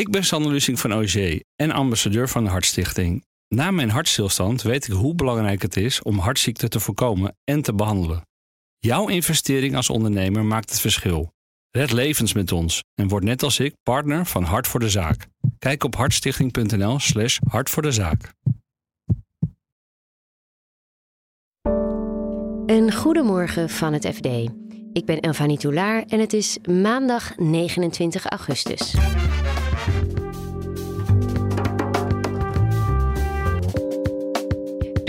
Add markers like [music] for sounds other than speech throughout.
Ik ben Sander Lusing van OG en ambassadeur van de Hartstichting. Na mijn hartstilstand weet ik hoe belangrijk het is om hartziekten te voorkomen en te behandelen. Jouw investering als ondernemer maakt het verschil. Red levens met ons en word net als ik partner van Hart voor de Zaak. Kijk op hartstichting.nl/slash hart voor de zaak. Een goedemorgen van het FD. Ik ben Elfanie Toulaar en het is maandag 29 augustus.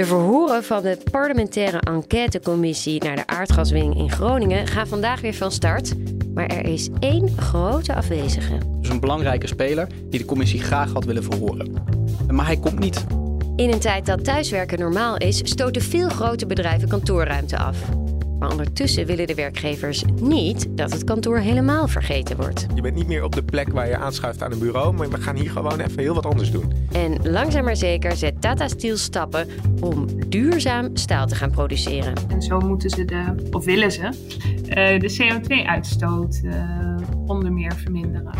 De verhoren van de parlementaire enquêtecommissie naar de aardgaswinning in Groningen gaan vandaag weer van start. Maar er is één grote afwezige. Dus een belangrijke speler die de commissie graag had willen verhoren. Maar hij komt niet. In een tijd dat thuiswerken normaal is, stoten veel grote bedrijven kantoorruimte af. Maar ondertussen willen de werkgevers niet dat het kantoor helemaal vergeten wordt. Je bent niet meer op de plek waar je aanschuift aan een bureau, maar we gaan hier gewoon even heel wat anders doen. En langzaam maar zeker zet Tata Steel stappen om duurzaam staal te gaan produceren. En zo moeten ze de, of willen ze, eh, de CO2-uitstoot uh, onder meer verminderen.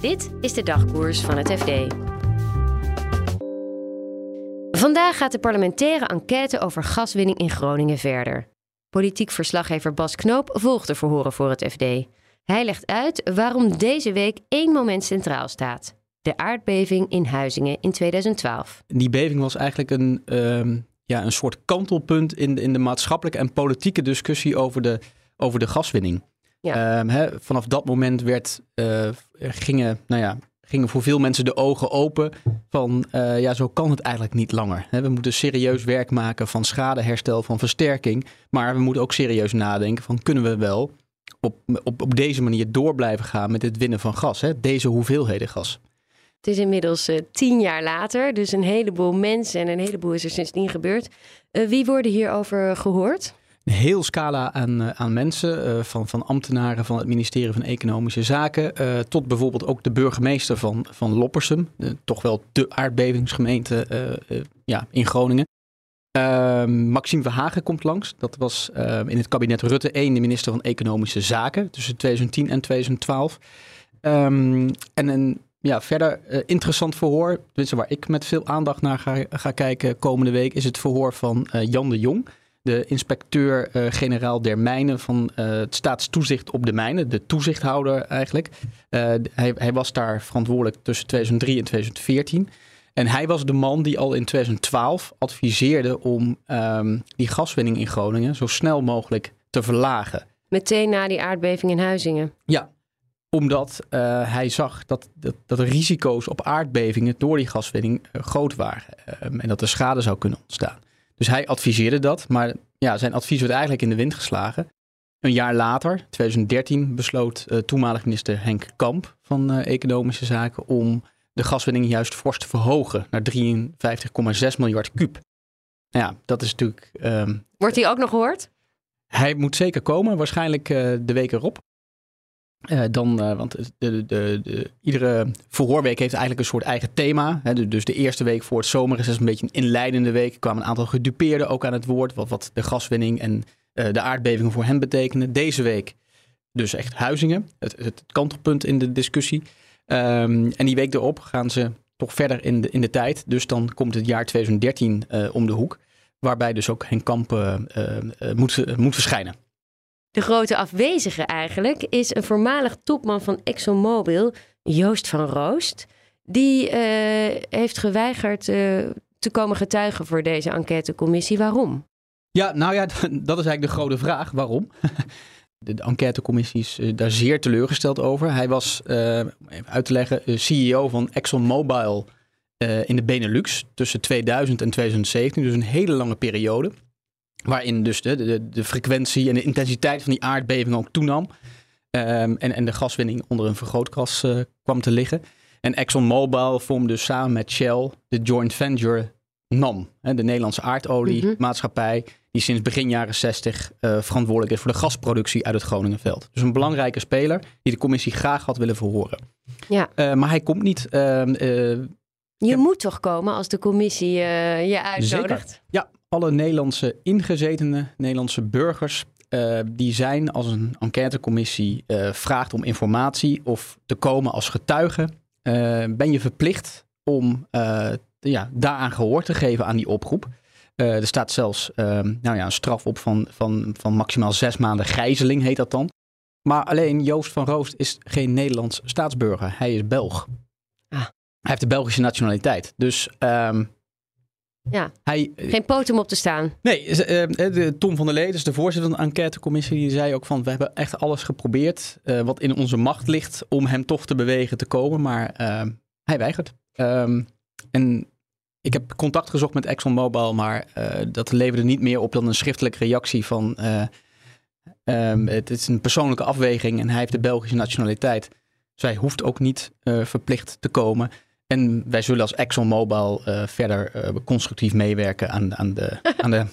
Dit is de dagkoers van het FD. Vandaag gaat de parlementaire enquête over gaswinning in Groningen verder. Politiek verslaggever Bas Knoop volgt de verhoren voor het FD. Hij legt uit waarom deze week één moment centraal staat. De aardbeving in Huizingen in 2012. Die beving was eigenlijk een, uh, ja, een soort kantelpunt in de, in de maatschappelijke en politieke discussie over de, over de gaswinning. Ja. Hè, vanaf dat moment werd, uh, gingen nou ja, gingen voor veel mensen de ogen open van uh, ja, zo kan het eigenlijk niet langer. We moeten serieus werk maken van schadeherstel, van versterking. Maar we moeten ook serieus nadenken van kunnen we wel op, op, op deze manier door blijven gaan met het winnen van gas. Hè? Deze hoeveelheden gas. Het is inmiddels uh, tien jaar later, dus een heleboel mensen en een heleboel is er sindsdien gebeurd. Uh, wie worden hierover gehoord? Een heel scala aan, eh, aan mensen, uh, van, van ambtenaren van het ministerie van Economische Zaken, uh, tot bijvoorbeeld ook de burgemeester van, van Loppersum, toch wel de aardbevingsgemeente ja, in Groningen. Ehm, Maxime Verhagen komt langs. Dat was in het kabinet Rutte 1 de minister van Economische Zaken tussen 2010 en 2012. Um, en een ja, verder interessant verhoor, tenminste waar ik met veel aandacht naar ga, ga kijken komende week, is het verhoor van Jan de Jong de inspecteur-generaal der mijnen van uh, het staatstoezicht op de mijnen, de toezichthouder eigenlijk. Uh, hij, hij, was daar verantwoordelijk tussen 2003 en 2014. En hij was de man die al in 2012 adviseerde om um, die gaswinning in Groningen zo snel mogelijk te verlagen. Meteen na die aardbeving in Huizingen. Ja, omdat uh, hij zag dat, dat, dat, de risico's op aardbevingen door die gaswinning groot waren. Um, en dat er schade zou kunnen ontstaan. Dus hij adviseerde dat, maar ja, zijn advies werd eigenlijk in de wind geslagen. Een jaar later, 2013, besloot uh, toenmalig minister Henk Kamp van uh, Economische Zaken om de gaswinning juist fors te verhogen naar 53,6 miljard kuub. Nou ja, dat is natuurlijk. Um, Wordt hij ook nog gehoord? Hij moet zeker komen, waarschijnlijk uh, de week erop. Uh, dan, uh, want de, de, de, iedere verhoorweek heeft eigenlijk een soort eigen thema. Hè, dus de eerste week voor het zomer is een beetje een inleidende week. Er kwamen een aantal gedupeerden ook aan het woord. Wat, wat de gaswinning en uh, de aardbevingen voor hen betekenen. Deze week dus echt Huizingen. Het, het kantelpunt in de discussie. Um, en die week erop gaan ze toch verder in de, in de tijd. Dus dan komt het jaar 2013 om de hoek. Waarbij dus ook Henk Kamp moet, moet verschijnen. De grote afwezige eigenlijk is een voormalig topman van ExxonMobil, Joost van Roost. Die uh, heeft geweigerd uh, te komen getuigen voor deze enquêtecommissie. Waarom? Ja, nou ja, [laughs] dat is eigenlijk de grote vraag. Waarom? [laughs] De, enquêtecommissie is uh, daar zeer teleurgesteld over. Hij was, even uit te leggen, CEO van ExxonMobil in de Benelux tussen 2000 en 2017. Dus een hele lange periode. Waarin dus de, de, de, frequentie en de intensiteit van die aardbeving ook toenam. Um, en, en de gaswinning onder een vergrootglas uh, kwam te liggen. En ExxonMobil vormde dus samen met Shell de joint venture NAM. Hè, de Nederlandse aardoliemaatschappij. Mm Die sinds begin jaren 60 uh, verantwoordelijk is voor de gasproductie uit het Groningenveld. Dus een belangrijke speler die de commissie graag had willen verhoren. Ja. Uh, maar hij komt niet. je moet toch komen als de commissie je uitnodigt? Zeker. Ja, alle Nederlandse ingezetenen, Nederlandse burgers uh, die zijn als een enquêtecommissie uh, vraagt om informatie of te komen als getuige, uh, ben je verplicht om ja, daaraan gehoor te geven aan die oproep. er staat zelfs ehm, nou ja, een straf op van, van, van maximaal zes maanden gijzeling, heet dat dan. Maar alleen Joost van Roost is geen Nederlands staatsburger. Hij is Belg. Ah. Hij heeft de Belgische nationaliteit. Dus um, ja. Hij, Geen poot om op te staan. Nee, de, Tom van der Lee, dus de voorzitter van de enquêtecommissie, die zei ook van we hebben echt alles geprobeerd uh, wat in onze macht ligt om hem toch te bewegen te komen, maar uh, hij weigert. Um, en ik heb contact gezocht met ExxonMobil, maar uh, dat leverde niet meer op dan een schriftelijke reactie van um, het is een persoonlijke afweging en hij heeft de Belgische nationaliteit. Zij dus hoeft ook niet verplicht te komen. En wij zullen als ExxonMobil uh, verder uh, constructief meewerken aan, aan, de, [laughs] aan, de,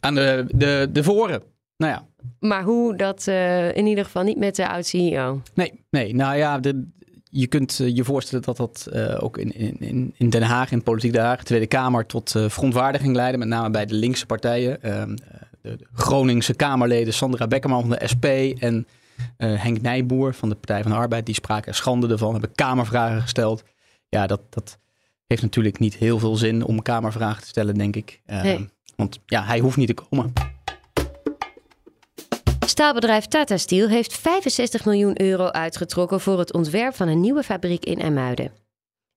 aan de, de, de voren. Nou ja. Maar hoe dat uh, in ieder geval niet met de oud-CEO? Nee, nee, nou ja, de, je kunt je voorstellen dat dat ook in, in, in Den Haag, in politiek Den Haag, Tweede Kamer, tot verontwaardiging leidde. Met name bij de linkse partijen. Ehm, de, de Groningse Kamerleden Sandra Beckerman van de SP en Henk Nijboer van de Partij van de Arbeid. Die spraken schande ervan, hebben Kamervragen gesteld ja, dat, dat heeft natuurlijk niet heel veel zin om kamervragen te stellen, denk ik. Uh, Want ja, hij hoeft niet te komen. Staalbedrijf Tata Steel heeft 65 miljoen euro uitgetrokken voor het ontwerp van een nieuwe fabriek in IJmuiden.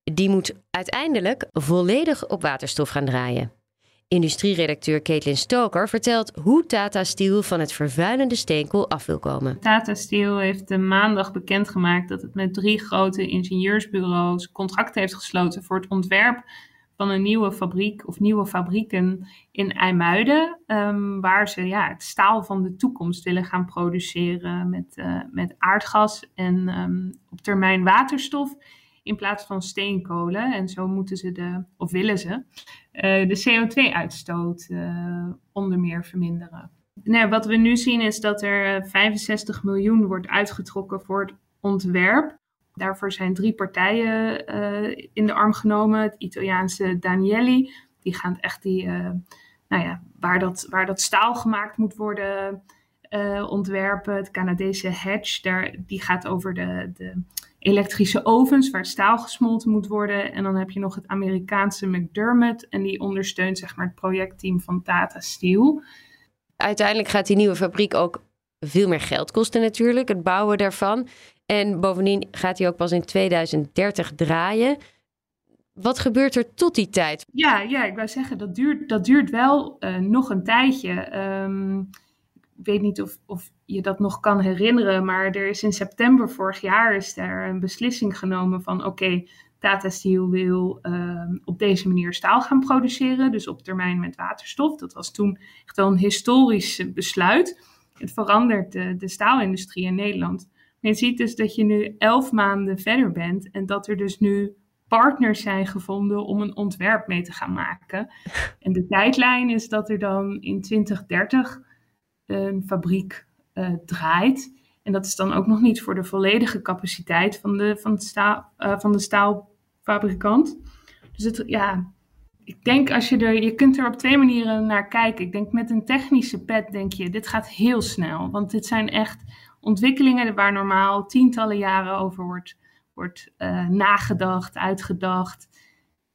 Die moet uiteindelijk volledig op waterstof gaan draaien. Industrieredacteur Caitlin Stoker vertelt hoe Tata Steel van het vervuilende steenkool af wil komen. Tata Steel heeft de maandag bekendgemaakt dat het met drie grote ingenieursbureaus contracten heeft gesloten voor het ontwerp van een nieuwe fabriek of nieuwe fabrieken in IJmuiden, um, waar ze ja, het staal van de toekomst willen gaan produceren met, uh, met aardgas en um, op termijn waterstof in plaats van steenkolen. En zo moeten ze de, of willen ze, uh, de CO2-uitstoot uh, eh, onder meer verminderen. Nou, wat we nu zien is dat er 65 miljoen wordt uitgetrokken voor het ontwerp. Daarvoor zijn drie partijen in de arm genomen. Het Italiaanse Danieli, die gaan echt die, nou ja, waar dat, waar dat staal gemaakt moet worden ontwerpen. Het Canadese Hedge, daar, die gaat over de, de elektrische ovens waar staal gesmolten moet worden. En dan heb je nog het Amerikaanse McDermott en die ondersteunt zeg maar het projectteam van Tata Steel. Uiteindelijk gaat die nieuwe fabriek ook veel meer geld kosten natuurlijk, het bouwen daarvan. En bovendien gaat hij ook pas in 2030 draaien. Wat gebeurt er tot die tijd? Ja, ja ik wou zeggen, dat duurt, dat duurt wel uh, nog een tijdje. Um, ik weet niet of, of je dat nog kan herinneren, maar er is in september vorig jaar is er een beslissing genomen van oké, Tata Steel wil uh, op deze manier staal gaan produceren, dus op termijn met waterstof. Dat was toen echt wel een historisch besluit. Het verandert de, de staalindustrie in Nederland. Maar je ziet dus dat je nu elf maanden verder bent en dat er dus nu partners zijn gevonden om een ontwerp mee te gaan maken. En de tijdlijn is dat er dan in 2030 een fabriek uh, draait. En dat is dan ook nog niet voor de volledige capaciteit van de, van staal, uh, van de staalfabrikant. Dus het, ja, ik denk als je er, je kunt er op twee manieren naar kijken. Ik denk met een technische pet denk je, dit gaat heel snel. Want dit zijn echt ontwikkelingen waar normaal tientallen jaren over wordt, wordt uh, nagedacht, uitgedacht.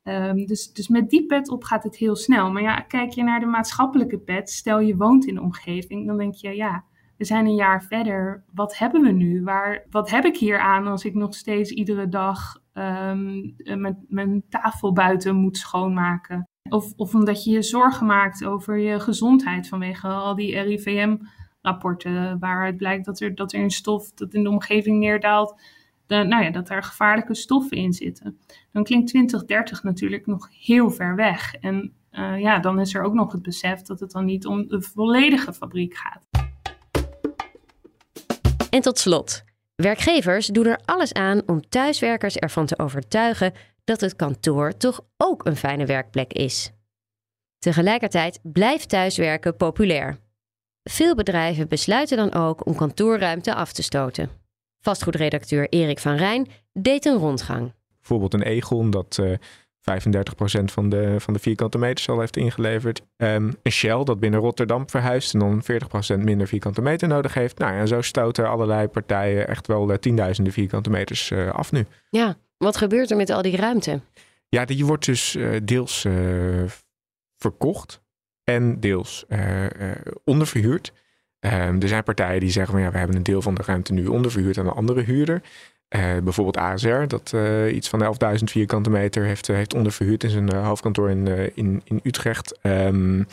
Um, dus, dus met die pet op gaat het heel snel. Maar ja, kijk je naar de maatschappelijke pet, stel je woont in de omgeving, dan denk je, ja, we zijn een jaar verder. Wat hebben we nu? Waar, wat heb ik hier aan als ik nog steeds iedere dag um, mijn, mijn tafel buiten moet schoonmaken? Of, of omdat je je zorgen maakt over je gezondheid vanwege al die RIVM-rapporten, waaruit blijkt dat er, dat er een stof dat in de omgeving neerdaalt, nou ja, dat er gevaarlijke stoffen in zitten. Dan klinkt 2030 natuurlijk nog heel ver weg. En uh, ja, dan is er ook nog het besef dat het dan niet om de volledige fabriek gaat. En tot slot, werkgevers doen er alles aan om thuiswerkers ervan te overtuigen dat het kantoor toch ook een fijne werkplek is. Tegelijkertijd blijft thuiswerken populair. Veel bedrijven besluiten dan ook om kantoorruimte af te stoten. Vastgoedredacteur Erik van Rijn deed een rondgang. Bijvoorbeeld een Egon dat uh, 35% van de, van de vierkante meters al heeft ingeleverd. Um, een Shell dat binnen Rotterdam verhuist en dan 40% minder vierkante meter nodig heeft. Nou ja, zo stoten allerlei partijen echt wel uh, tienduizenden vierkante meters uh, af nu. Ja, wat gebeurt er met al die ruimte? Ja, die wordt dus deels verkocht en deels onderverhuurd. Um, er zijn partijen die zeggen van ja, we hebben een deel van de ruimte nu onderverhuurd aan een andere huurder. Uh, bijvoorbeeld ASR, dat uh, iets van 11.000 vierkante meter heeft, uh, heeft onderverhuurd in zijn hoofdkantoor in, in, in Utrecht. Um,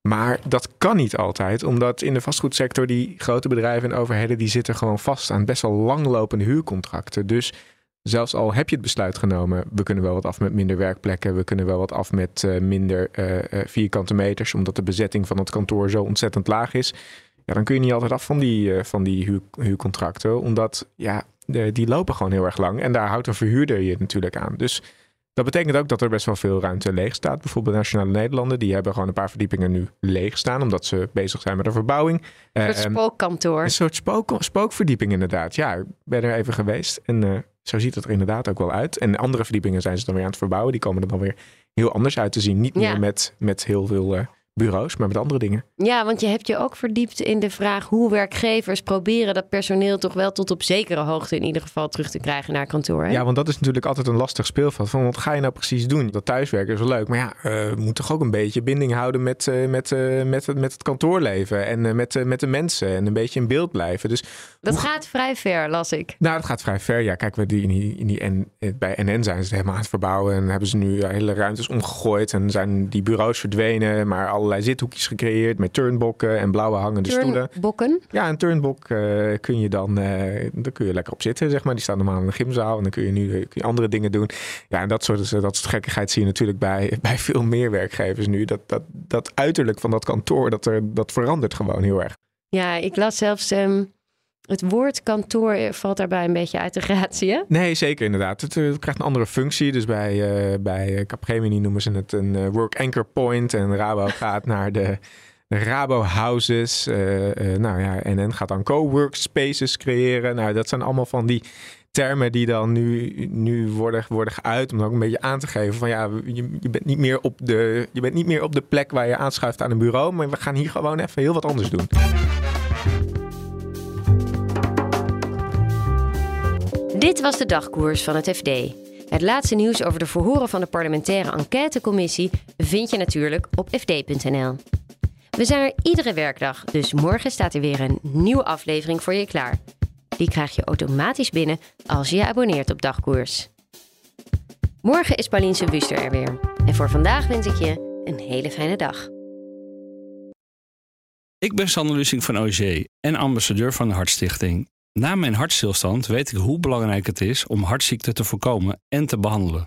maar dat kan niet altijd, omdat in de vastgoedsector die grote bedrijven en overheden die zitten gewoon vast aan best wel langlopende huurcontracten. Dus zelfs al heb je het besluit genomen, we kunnen wel wat af met minder werkplekken, we kunnen wel wat af met minder vierkante meters, omdat de bezetting van het kantoor zo ontzettend laag is. Ja, dan kun je niet altijd af van die, van die huur, huurcontracten, omdat ja, die lopen gewoon heel erg lang. En daar houdt een verhuurder je natuurlijk aan. Dus dat betekent ook dat er best wel veel ruimte leeg staat. Bijvoorbeeld Nationale Nederlanden, die hebben gewoon een paar verdiepingen nu leeg staan, omdat ze bezig zijn met een verbouwing. Een soort ehm, spookkantoor. Een soort spook, spookverdieping inderdaad. Ja, ik ben er even geweest en uh, zo ziet het er inderdaad ook wel uit. En andere verdiepingen zijn ze dan weer aan het verbouwen. Die komen er dan weer heel anders uit te zien. Niet meer met, met heel veel... Uh, bureaus, maar met andere dingen. Ja, want je hebt je ook verdiept in de vraag hoe werkgevers proberen dat personeel toch wel tot op zekere hoogte in ieder geval terug te krijgen naar kantoor. Hè? Ja, want dat is natuurlijk altijd een lastig speelveld. Van wat ga je nou precies doen? Dat thuiswerken is wel leuk, maar ja, uh, we moeten toch ook een beetje binding houden met, uh, met, uh, met, met het kantoorleven en met, met de mensen en een beetje in beeld blijven. Dus dat gaat vrij ver, las ik. Nou, dat gaat vrij ver. Ja, kijk, we die, in die, in die N, bij NN zijn ze helemaal aan het verbouwen en hebben ze nu hele ruimtes omgegooid en zijn die bureaus verdwenen, maar allerlei zithoekjes gecreëerd met turnbokken en blauwe hangende stoelen. Turnbokken? Ja, een turnbok uh, kun je dan, uh, daar kun je lekker op zitten, zeg maar. Die staan normaal in de gymzaal en dan kun je nu kun je andere dingen doen. Ja, en dat soort, dat soort gekkigheid zie je natuurlijk bij, [laughs] bij veel meer werkgevers nu. Dat, dat, dat uiterlijk van dat kantoor, dat, er, dat verandert gewoon heel erg. Ja, ik las zelfs... Um het woord kantoor valt daarbij een beetje uit de gratie, Nee, zeker inderdaad. Het, het, krijgt een andere functie. Dus bij, uh, bij Capgemini noemen ze het een uh, work anchor point. En Rabo [laughs] gaat naar de, de Rabo houses. Uh, nou ja, NN gaat dan co-workspaces creëren. Nou, dat zijn allemaal van die termen die dan nu, nu worden, worden geuit. Om ook een beetje aan te geven van ja, je, je, bent niet meer op de, je bent niet meer op de plek waar je aanschuift aan een bureau. Maar we gaan hier gewoon even heel wat anders doen. Was de dagkoers van het FD. Het laatste nieuws over de verhoren van de parlementaire enquêtecommissie vind je natuurlijk op fd.nl. We zijn er iedere werkdag, dus morgen staat er weer een nieuwe aflevering voor je klaar. Die krijg je automatisch binnen als je je abonneert op dagkoers. Morgen is Pauliense Wuster er weer. En voor vandaag wens ik je een hele fijne dag. Ik ben Sander Lusing van OG en ambassadeur van de Hartstichting. Na mijn hartstilstand weet ik hoe belangrijk het is om hartziekten te voorkomen en te behandelen.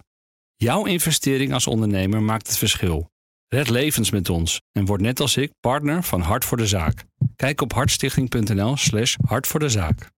Jouw investering als ondernemer maakt het verschil. Red levens met ons en word net als ik partner van Hart voor de Zaak. Kijk op hartstichting.nl/slash hart voor de zaak.